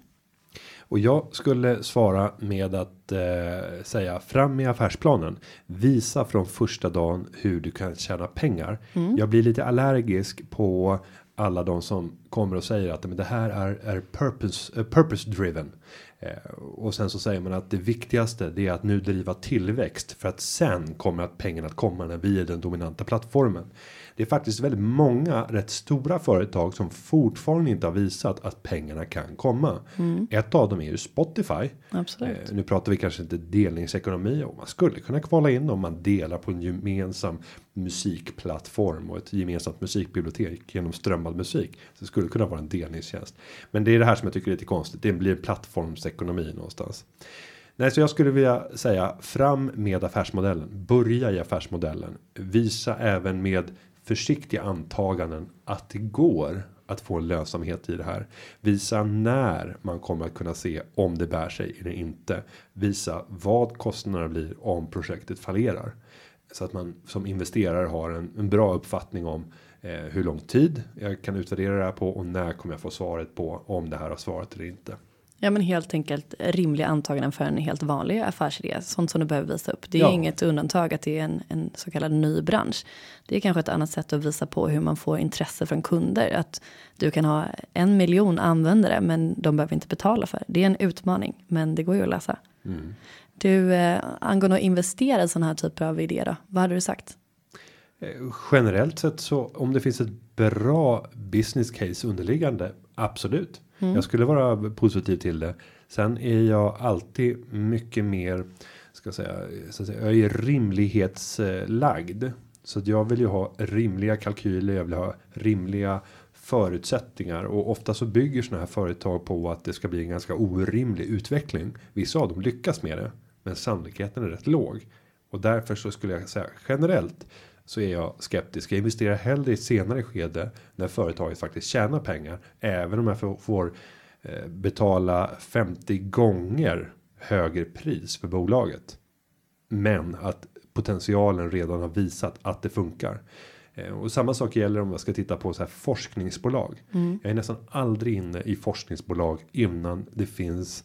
Och jag skulle svara med att eh, säga fram i affärsplanen. Visa från första dagen hur du kan tjäna pengar. Jag blir lite allergisk på alla de som kommer och säger att men det här är, är purpose, uh, purpose driven. Eh, och sen så säger man att det viktigaste det är att nu driva tillväxt för att sen kommer att pengarna att komma när vi är den dominanta plattformen. Det är faktiskt väldigt många rätt stora företag som fortfarande inte har visat att pengarna kan komma. Ett av dem är ju Spotify. Absolut. Eh, nu pratar vi kanske inte delningsekonomi och man skulle kunna kvala in om man delar på en gemensam musikplattform och ett gemensamt musikbibliotek genom strömmad musik. Så det skulle kunna vara en delningstjänst. Men det är det här som jag tycker är lite konstigt. Det blir plattformsekonomi någonstans. Nej, så jag skulle vilja säga fram med affärsmodellen. Börja i affärsmodellen. Visa även med försiktiga antaganden att det går att få en lönsamhet i det här. Visa när man kommer att kunna se om det bär sig eller inte. Visa vad kostnaderna blir om projektet fallerar. Så att man som investerare har en, en bra uppfattning om eh, hur lång tid jag kan utvärdera det här på och när kommer jag få svaret på om det här har svarat eller inte. Ja men helt enkelt rimliga antaganden för en helt vanlig affärsidé. Sånt som du behöver visa upp. Det är Ja. inget undantag att det är en, en så kallad ny bransch. Det är kanske ett annat sätt att visa på hur man får intresse från kunder. Att du kan ha en miljon användare men de behöver inte betala för det. Är en utmaning men det går ju att lösa. Du eh, angående att investera i sådana här typer av idéer då. Vad hade du sagt? Eh, Generellt sett så om det finns ett bra business case underliggande. Absolut. Mm. Jag skulle vara positiv till det. Sen är jag alltid mycket mer. Ska säga, så att säga jag är rimlighetslagd. Så att jag vill ju ha rimliga kalkyler. Jag vill ha rimliga förutsättningar och ofta så bygger såna här företag på att det ska bli en ganska orimlig utveckling. Vissa av dem lyckas med det, men sannolikheten är rätt låg och därför så skulle jag säga generellt så är jag skeptisk. Jag investerar hellre i ett senare skede när företaget faktiskt tjänar pengar, även om jag får, får eh, betala 50 gånger högre pris för bolaget. Men att potentialen redan har visat att det funkar. Eh, Och samma sak gäller om jag ska titta på så här forskningsbolag. Jag är nästan aldrig inne i forskningsbolag innan det finns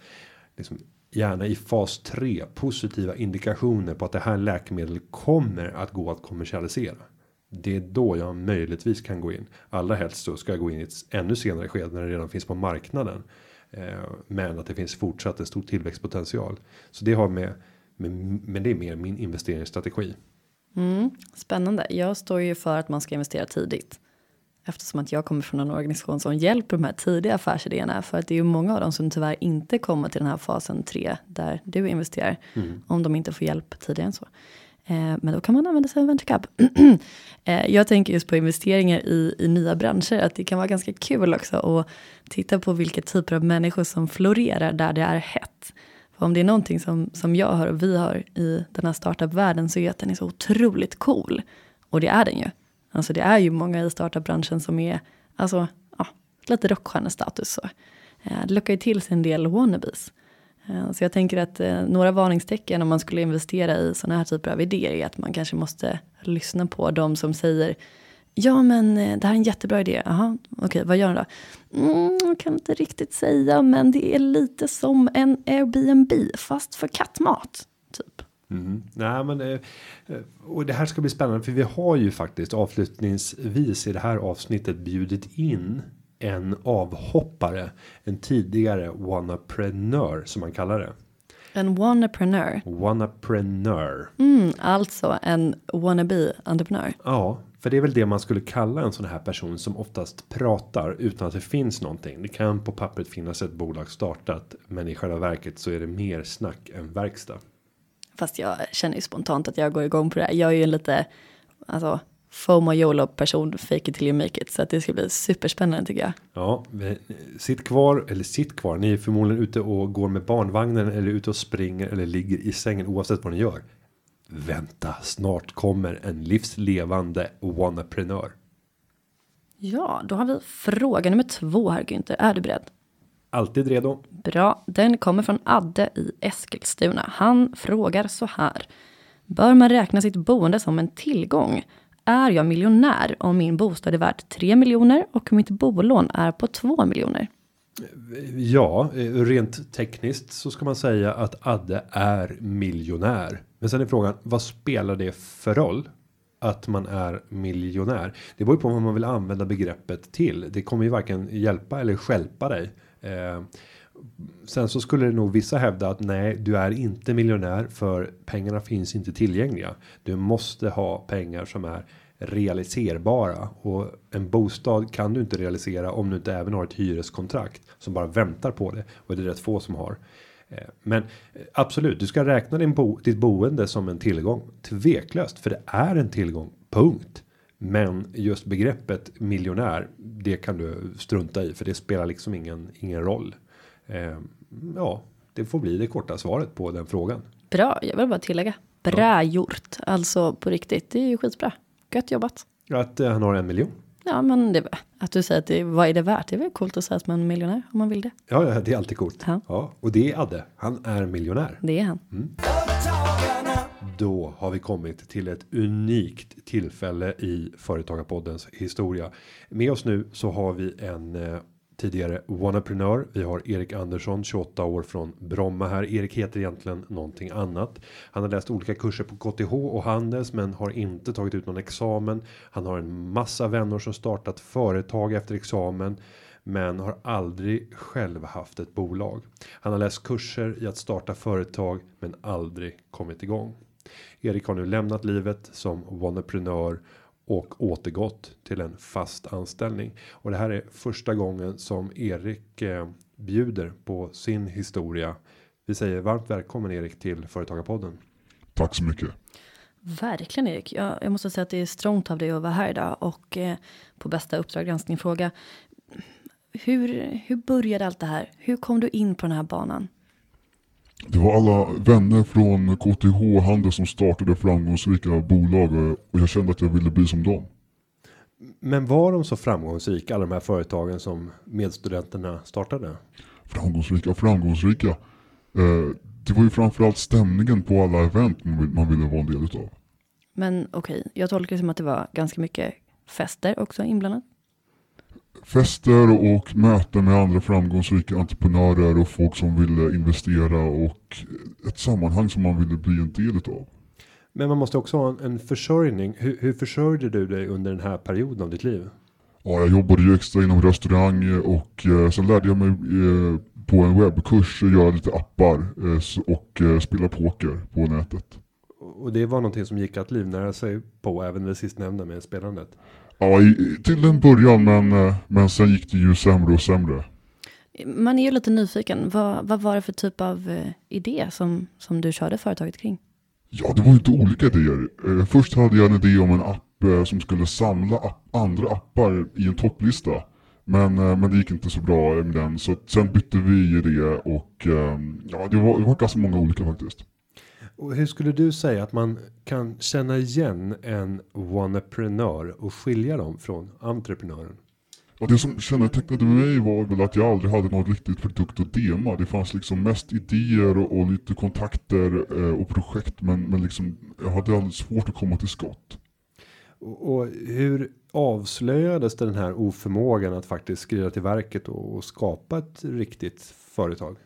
liksom gärna i fas 3 positiva indikationer på att det här läkemedel kommer att gå att kommersialisera. Det är då jag möjligtvis kan gå in. Allra helst så ska jag gå in i ett ännu senare skede när det redan finns på marknaden. Eh, men att det finns fortsatt en stor tillväxtpotential. Så det har med, med men det är mer min investeringsstrategi. Mm, spännande. Jag står ju för att man ska investera tidigt. Eftersom att jag kommer från en organisation som hjälper de här tidiga affärsidéerna. För att det är ju många av dem som tyvärr inte kommer till den här fasen 3 där du investerar. Om de inte får hjälp tidigare än så. Eh, men då kan man använda sig av Venture Cup. eh, jag tänker just på investeringar i, i nya branscher. Att det kan vara ganska kul också att titta på vilka typer av människor som florerar där det är hett. För om det är någonting som, som jag har och vi har i den här startup-världen så är att den är så otroligt cool. Och det är den ju. Alltså det är ju många i startup-branschen som är alltså, ja, lite rockstjärnestatus. Så. Eh, det lockar ju till sig en del wannabes. Eh, så jag tänker att eh, några varningstecken om man skulle investera i sådana här typer av idéer är att man kanske måste lyssna på de som säger Ja men det här är en jättebra idé. Jaha, okej vad gör den då? Mm, kan inte riktigt säga men det är lite som en Airbnb fast för kattmat. Typ. Mm. Nej, men eh, eh, och det här ska bli spännande för vi har ju faktiskt avslutningsvis i det här avsnittet bjudit in en avhoppare, en tidigare wannaprenör som man kallar det. En wannapreneur. Wannaprenör. Mm, alltså en wannabe-entreprenör. Ja, för det är väl det man skulle kalla en sån här person som oftast pratar utan att det finns någonting. Det kan på pappret finnas ett bolag startat, men i själva verket så är det mer snack än verkstad. Fast jag känner ju spontant att jag går igång på det här. Jag är ju en lite, alltså, FOMO YOLO person, fake it till you make it. Så att det ska bli superspännande tycker jag. Ja, vi- sitt kvar eller sitt kvar. Ni är förmodligen ute och går med barnvagnen eller ute och springer eller ligger i sängen oavsett vad ni gör. Vänta, snart kommer en livslevande wannaprenör. Ja, då har vi fråga nummer två här Günther. Är du beredd? Alltid redo. Bra, den kommer från Adde i Eskilstuna. Han frågar så här. Bör man räkna sitt boende som en tillgång? Är jag miljonär om min bostad är värt 3 miljoner och mitt bolån är på 2 miljoner? Ja, rent tekniskt så ska man säga att Adde är miljonär. Men sen är frågan, vad spelar det för roll? att man är miljonär. Det beror ju på vad man vill använda begreppet till. Det kommer ju varken hjälpa eller skälpa dig. Eh, sen så skulle det nog vissa hävda att nej, du är inte miljonär för pengarna finns inte tillgängliga. Du måste ha pengar som är realiserbara och en bostad kan du inte realisera om du inte även har ett hyreskontrakt som bara väntar på det och det är rätt få som har. Eh, men eh, absolut, du ska räkna din bo, ditt boende som en tillgång tveklöst, för det är en tillgång. Punkt. Men just begreppet miljonär, det kan du strunta i för det spelar liksom ingen ingen roll. Eh, ja, det får bli det korta svaret på den frågan. Bra, jag vill bara tillägga. Bra gjort, alltså på riktigt. Det är ju skitbra. Gött jobbat. Att han har en miljon. Ja, men det, att du säger att det, vad är det värt? Det är väl coolt att säga som en miljonär om man vill det. Ja, ja det är alltid coolt. Ja. Ja, och det är Adde. Han är miljonär. Det är han. Då har vi kommit till ett unikt tillfälle i Företagarpoddens historia. Med oss nu så har vi en eh, tidigare Wannaprenör. Vi har Erik Andersson 28 år från Bromma här. Erik heter egentligen någonting annat. Han har läst olika kurser på KTH och Handels men har inte tagit ut någon examen. Han har en massa vänner som startat företag efter examen men har aldrig själv haft ett bolag. Han har läst kurser i att starta företag men aldrig kommit igång. Erik har nu lämnat livet som wannaprenör och återgått till en fast anställning och det här är första gången som Erik eh, bjuder på sin historia. Vi säger varmt välkommen Erik till Företagarpodden. Tack så mycket. Verkligen Erik. Jag, jag måste säga att det är strångt av dig att vara här idag och eh, på bästa uppdrag granskning fråga. Hur, hur började allt det här? Hur kom du in på den här banan? Det var alla vänner från KTH Handel som startade framgångsrika bolag och jag kände att jag ville bli som dem. Men var de så framgångsrika alla de här företagen som medstudenterna startade? Framgångsrika och framgångsrika. Eh, det var ju framförallt stämningen på alla event man vill- man ville vara en del utav. Men okej, jag tolkar det som att det var ganska mycket fester också inblandat. Fester och möten med andra framgångsrika entreprenörer och folk som ville investera och ett sammanhang som man ville bli en del utav. Men man måste också ha en, en försörjning. Hur, hur försörjde du dig under den här perioden av ditt liv? Ja, jag jobbade ju extra inom restaurang och eh, sen lärde jag mig eh, på en webbkurs att göra lite appar eh, och eh, spela poker på nätet. Och det var någonting som gick att livnära sig på även det sistnämnda med spelandet. Ja, i, till en början men, eh, men sen gick det ju sämre och sämre. Man är ju lite nyfiken. Vad, vad var det för typ av eh, idé som, som du körde företaget kring? Ja, det var lite olika idéer. Eh, först hade jag en idé om en app som skulle samla app, andra appar i en topplista. Men, men det gick inte så bra med den, så sen bytte vi idé och ja, det var, det var ganska många olika faktiskt. Och hur skulle du säga att man kan känna igen en wannaprenör och skilja dem från entreprenören? Och det som kännetecknade mig var väl att jag aldrig hade någon riktigt produkt att dema. Det fanns liksom mest idéer och, och lite kontakter eh, och projekt men, men liksom, jag hade alldeles svårt att komma till skott. Och, och hur avslöjades den här oförmågan att faktiskt skriva till verket och, och skapa ett riktigt företag?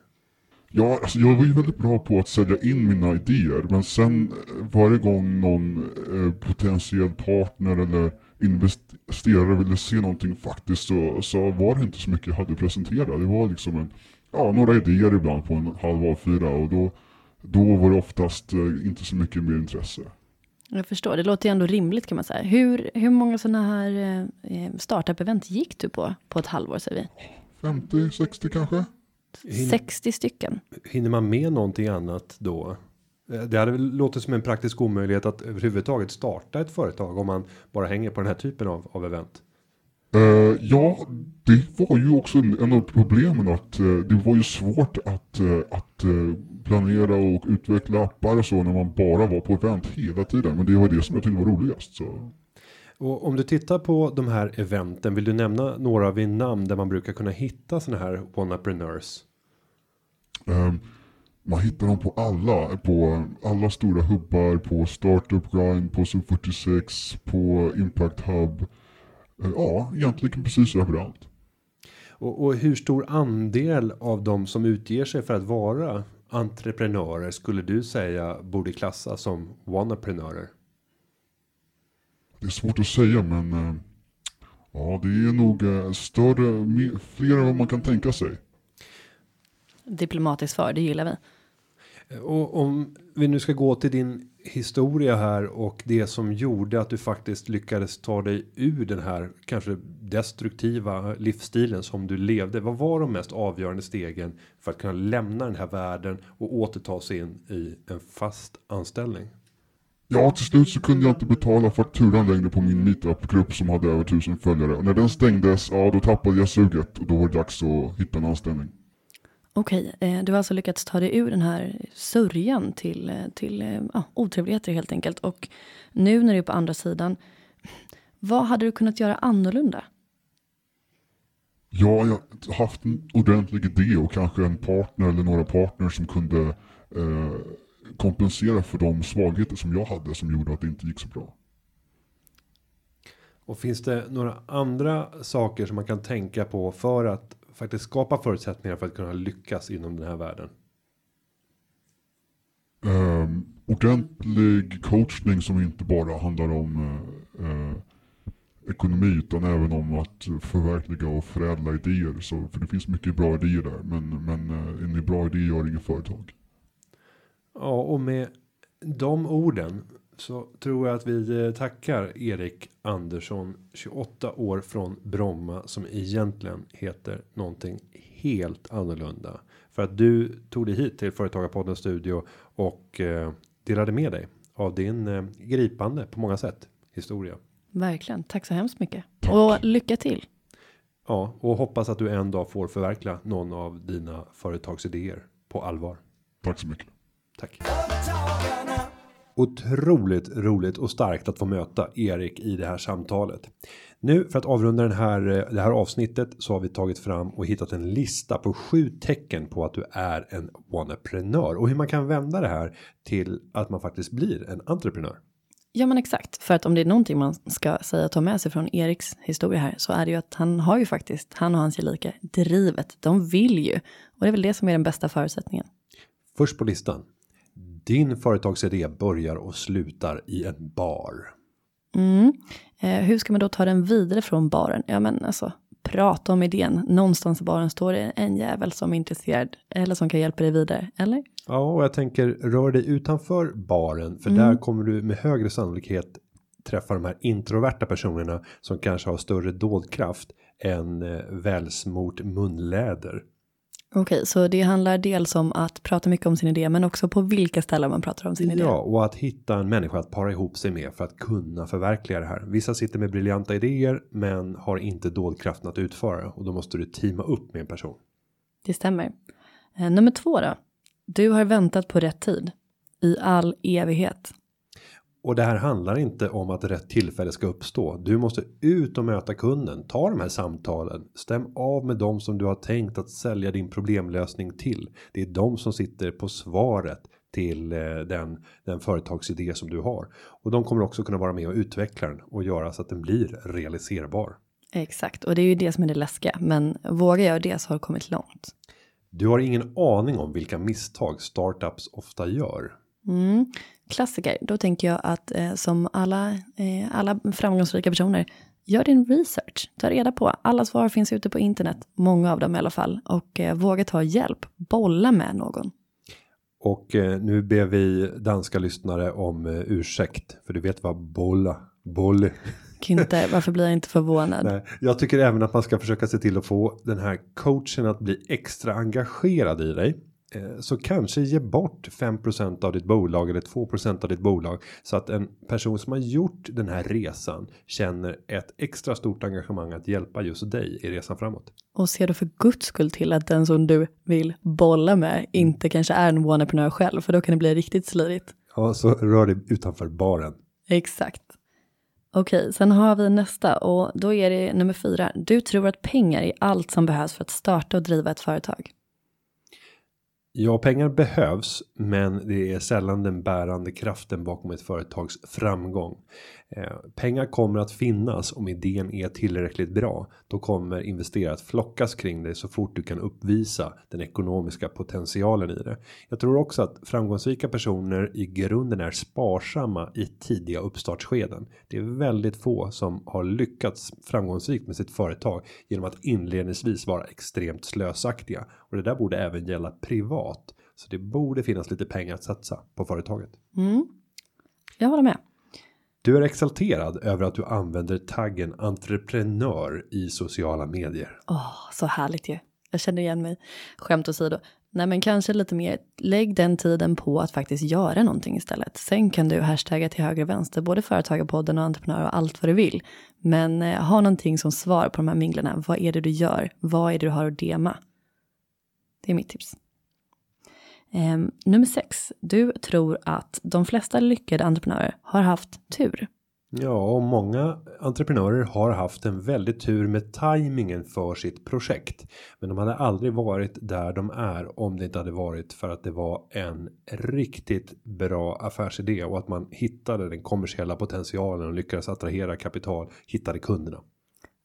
Ja, alltså jag var ju väldigt bra på att sälja in mina idéer men sen eh, varje gång någon eh, potentiell partner eller investerare ville se någonting faktiskt så, så var det inte så mycket jag hade presenterat. Det var liksom en, ja, några idéer ibland på en halv A4 och då, då var det oftast eh, inte så mycket mer intresse. Jag förstår, det låter ju ändå rimligt kan man säga. Hur, hur många sådana här startup-event gick du på, på ett halvår säger vi? 50-60 kanske? Hin- 60 stycken. Hinner man med någonting annat då? Eh, Det hade väl låtit som en praktisk omöjlighet att överhuvudtaget starta ett företag om man bara hänger på den här typen av, av event. Eh, ja, det var ju också en av problemen att eh, det var ju svårt att, eh, att planera och utveckla appar och så när man bara var på event hela tiden. Men det var det som jag tyckte var roligast. Så. Och om du tittar på de här eventen, vill du nämna några vid namn där man brukar kunna hitta såna här wannapreneurs? Eh, man hittar dem på alla, på alla stora hubbar, på Startup Grind, på Sub46, på Impact Hub. Eh, ja, egentligen precis överallt. Och, och hur stor andel av de som utger sig för att vara entreprenörer skulle du säga borde klassas som wannaprenörer? Det är svårt att säga men eh, ja, det är nog eh, större, mer, fler än vad man kan tänka sig. Diplomatiskt svar, det gillar vi. Och om vi nu ska gå till din historia här och det som gjorde att du faktiskt lyckades ta dig ur den här kanske destruktiva livsstilen som du levde. Vad var de mest avgörande stegen för att kunna lämna den här världen och återta sig in i en fast anställning? Ja, till slut så kunde jag inte betala fakturan längre på min meetup-grupp som hade över tusen följare. Och när den stängdes, ja då tappade jag suget och då var det dags att hitta en anställning. Okej, eh, du har alltså lyckats ta dig ur den här sörjan till, eh, till eh, otrevligheter helt enkelt. Och nu när du är på andra sidan, vad hade du kunnat göra annorlunda? Ja, jag har haft en ordentlig idé och kanske en partner eller några partners som kunde eh, kompensera för de svagheter som jag hade som gjorde att det inte gick så bra. Och finns det några andra saker som man kan tänka på för att faktiskt skapa förutsättningar för att kunna lyckas inom den här världen? Um, ordentlig coachning som inte bara handlar om uh, uh, ekonomi utan även om att förverkliga och förädla idéer. Så, för det finns mycket bra idéer där men, men uh, en bra idé gör inget företag. Ja, och med de orden så tror jag att vi tackar Erik Andersson 28 år från Bromma som egentligen heter någonting helt annorlunda för att du tog dig hit till Företagarpodden studio och eh, delade med dig av din eh, gripande på många sätt historia. Verkligen, tack så hemskt mycket. Tack. Och lycka till. Ja, och hoppas att du en dag får förverkliga någon av dina företagsidéer på allvar. Tack så mycket. Tack. Otroligt roligt och starkt att få möta Erik i det här samtalet. Nu för att avrunda den här, det här avsnittet så har vi tagit fram och hittat en lista på sju tecken på att du är en entreprenör och hur man kan vända det här till att man faktiskt blir en entreprenör. Ja men exakt, för att om det är någonting man ska säga ta med sig från Eriks historia här så är det ju att han har ju faktiskt, han och hans gelika, drivet. De vill ju och det är väl det som är den bästa förutsättningen. Först på listan. Din företagsidé börjar och slutar i en bar. Mm. Eh, hur ska man då ta den vidare från baren? Ja, men alltså prata om idén. Någonstans i baren står det en jävel som är intresserad eller som kan hjälpa dig vidare, eller? Ja, och jag tänker rör dig utanför baren, för mm. där kommer du med högre sannolikhet träffa de här introverta personerna som kanske har större dådkraft än eh, välsmort munläder. Okej, så det handlar dels om att prata mycket om sin idé, men också på vilka ställen man pratar om sin ja, idé. Ja, och att hitta en människa att para ihop sig med för att kunna förverkliga det här. Vissa sitter med briljanta idéer, men har inte dådkraften att utföra och då måste du teama upp med en person. Det stämmer. Eh, nummer två då. Du har väntat på rätt tid i all evighet. Och det här handlar inte om att rätt tillfälle ska uppstå. Du måste ut och möta kunden. Ta de här samtalen. Stäm av med dem som du har tänkt att sälja din problemlösning till. Det är de som sitter på svaret till eh, den, den företagsidé som du har. Och de kommer också kunna vara med och utveckla den och göra så att den blir realiserbar. Exakt, och det är ju det som är det läskiga. Men vågar jag det så har det kommit långt. Du har ingen aning om vilka misstag startups ofta gör. Mm. Klassiker, då tänker jag att eh, som alla, eh, alla framgångsrika personer, gör din research. Ta reda på, alla svar finns ute på internet, många av dem i alla fall. Och eh, våga ta hjälp, bolla med någon. Och eh, nu ber vi danska lyssnare om eh, ursäkt, för du vet vad bolla, bolle. Kynte, varför blir jag inte förvånad? Nej, jag tycker även att man ska försöka se till att få den här coachen att bli extra engagerad i dig. Eh, så kanske ge bort 5% av ditt bolag eller 2% av ditt bolag så att en person som har gjort den här resan känner ett extra stort engagemang att hjälpa just dig i resan framåt. Och ser du för guds skull till att den som du vill bolla med inte kanske är en entreprenör själv för då kan det bli riktigt slirigt. Ja, så rör dig utanför baren. Exakt. Okej, sen har vi nästa och då är det nummer fyra. Du tror att pengar är allt som behövs för att starta och driva ett företag. Ja, pengar behövs, men det är sällan den bärande kraften bakom ett företags framgång. Eh, pengar kommer att finnas om idén är tillräckligt bra. Då kommer investerare att flockas kring dig så fort du kan uppvisa den ekonomiska potentialen i det. Jag tror också att framgångsrika personer i grunden är sparsamma i tidiga uppstartsskeden. Det är väldigt få som har lyckats framgångsrikt med sitt företag genom att inledningsvis vara extremt slösaktiga och det där borde även gälla privat. Så det borde finnas lite pengar att satsa på företaget. Mm. Jag håller med. Du är exalterad över att du använder taggen entreprenör i sociala medier. Åh, så härligt ju. Jag känner igen mig. Skämt åsido. Nej, men kanske lite mer. Lägg den tiden på att faktiskt göra någonting istället. Sen kan du hashtagga till höger och vänster, både företagarpodden och entreprenör och allt vad du vill. Men eh, ha någonting som svar på de här minglarna. Vad är det du gör? Vad är det du har att dema? Det är mitt tips. Ehm, nummer sex. Du tror att de flesta lyckade entreprenörer har haft tur. Ja, och många entreprenörer har haft en väldigt tur med tajmingen för sitt projekt. Men de hade aldrig varit där de är om det inte hade varit för att det var en riktigt bra affärsidé och att man hittade den kommersiella potentialen och lyckades attrahera kapital, hittade kunderna.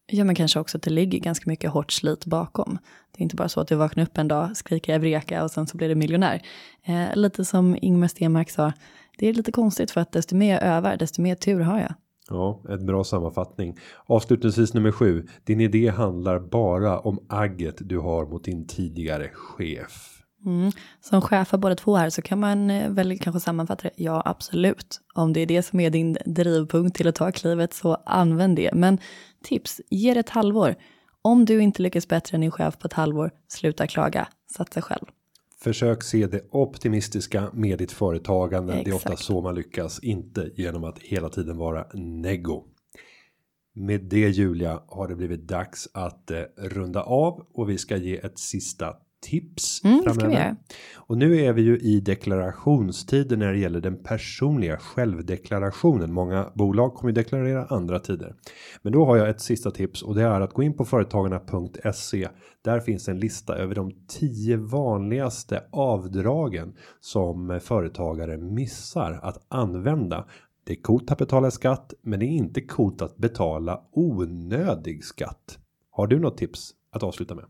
Ja, men kanske också att det ligger ganska mycket hårt slit bakom. Det är inte bara så att du vaknar upp en dag, skriker evreka och sen så blir du miljonär. Eh, lite som Ingmar Stenmark sa, det är lite konstigt för att desto mer jag övar, desto mer tur har jag. Ja, en bra sammanfattning. Avslutningsvis nummer sju. Din idé handlar bara om agget du har mot din tidigare chef. Mm. Som chef för båda två här så kan man eh, väl kanske sammanfatta det. Ja, absolut. Om det är det som är din drivpunkt till att ta klivet så använd det. Men tips, ge det ett halvår. Om du inte lyckas bättre än din chef på ett halvår, sluta klaga. Satsa själv. Försök se det optimistiska med ditt företagande. Det är ofta Exakt. så man lyckas, inte genom att hela tiden vara neggo. Med det Julia har det blivit dags att eh, runda av och vi ska ge ett sista tips Mm, framöver. Och nu är vi ju i deklarationstider när det gäller den personliga självdeklarationen. Många bolag kommer ju deklarera andra tider. Men då har jag ett sista tips och det är att gå in på företagarna.se. Där finns en lista över de 10 vanligaste avdragen som företagare missar att använda. Det är coolt att betala skatt, men det är inte coolt att betala onödig skatt. Har du något tips att avsluta med?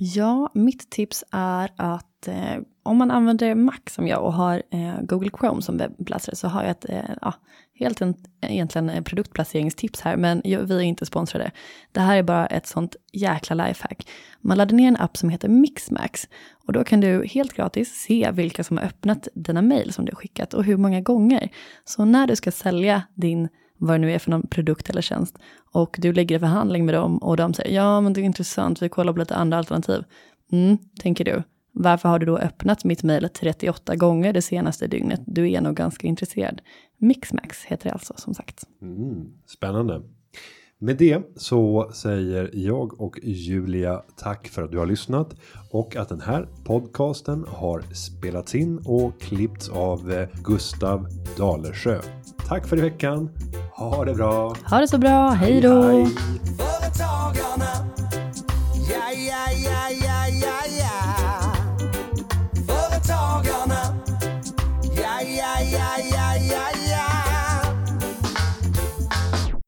Ja, mitt tips är att eh, om man använder Mac som jag och har eh, Google Chrome som webbläsare så har jag ett eh, ja, helt en, egentligen produktplaceringstips här, men jag, vi är inte sponsrade. Det här är bara ett sånt jäkla lifehack. Man laddar ner en app som heter Mixmax och då kan du helt gratis se vilka som har öppnat dina mejl som du har skickat och hur många gånger. Så när du ska sälja din vad det nu är för någon produkt eller tjänst. Och du lägger i förhandling med dem och de säger ja men det är intressant, vi kollar på lite andra alternativ. Mm, tänker du. Varför har du då öppnat mitt mejl 38 gånger det senaste dygnet? Du är nog ganska intresserad. Mixmax heter det alltså som sagt. Mm, spännande. Med det så säger jag och Julia tack för att du har lyssnat och att den här podcasten har spelats in och klippts av eh, Gustav Dalesjö. Tack för i veckan. Ha det bra. Ha det så bra, hej då! Företagarna. Ja,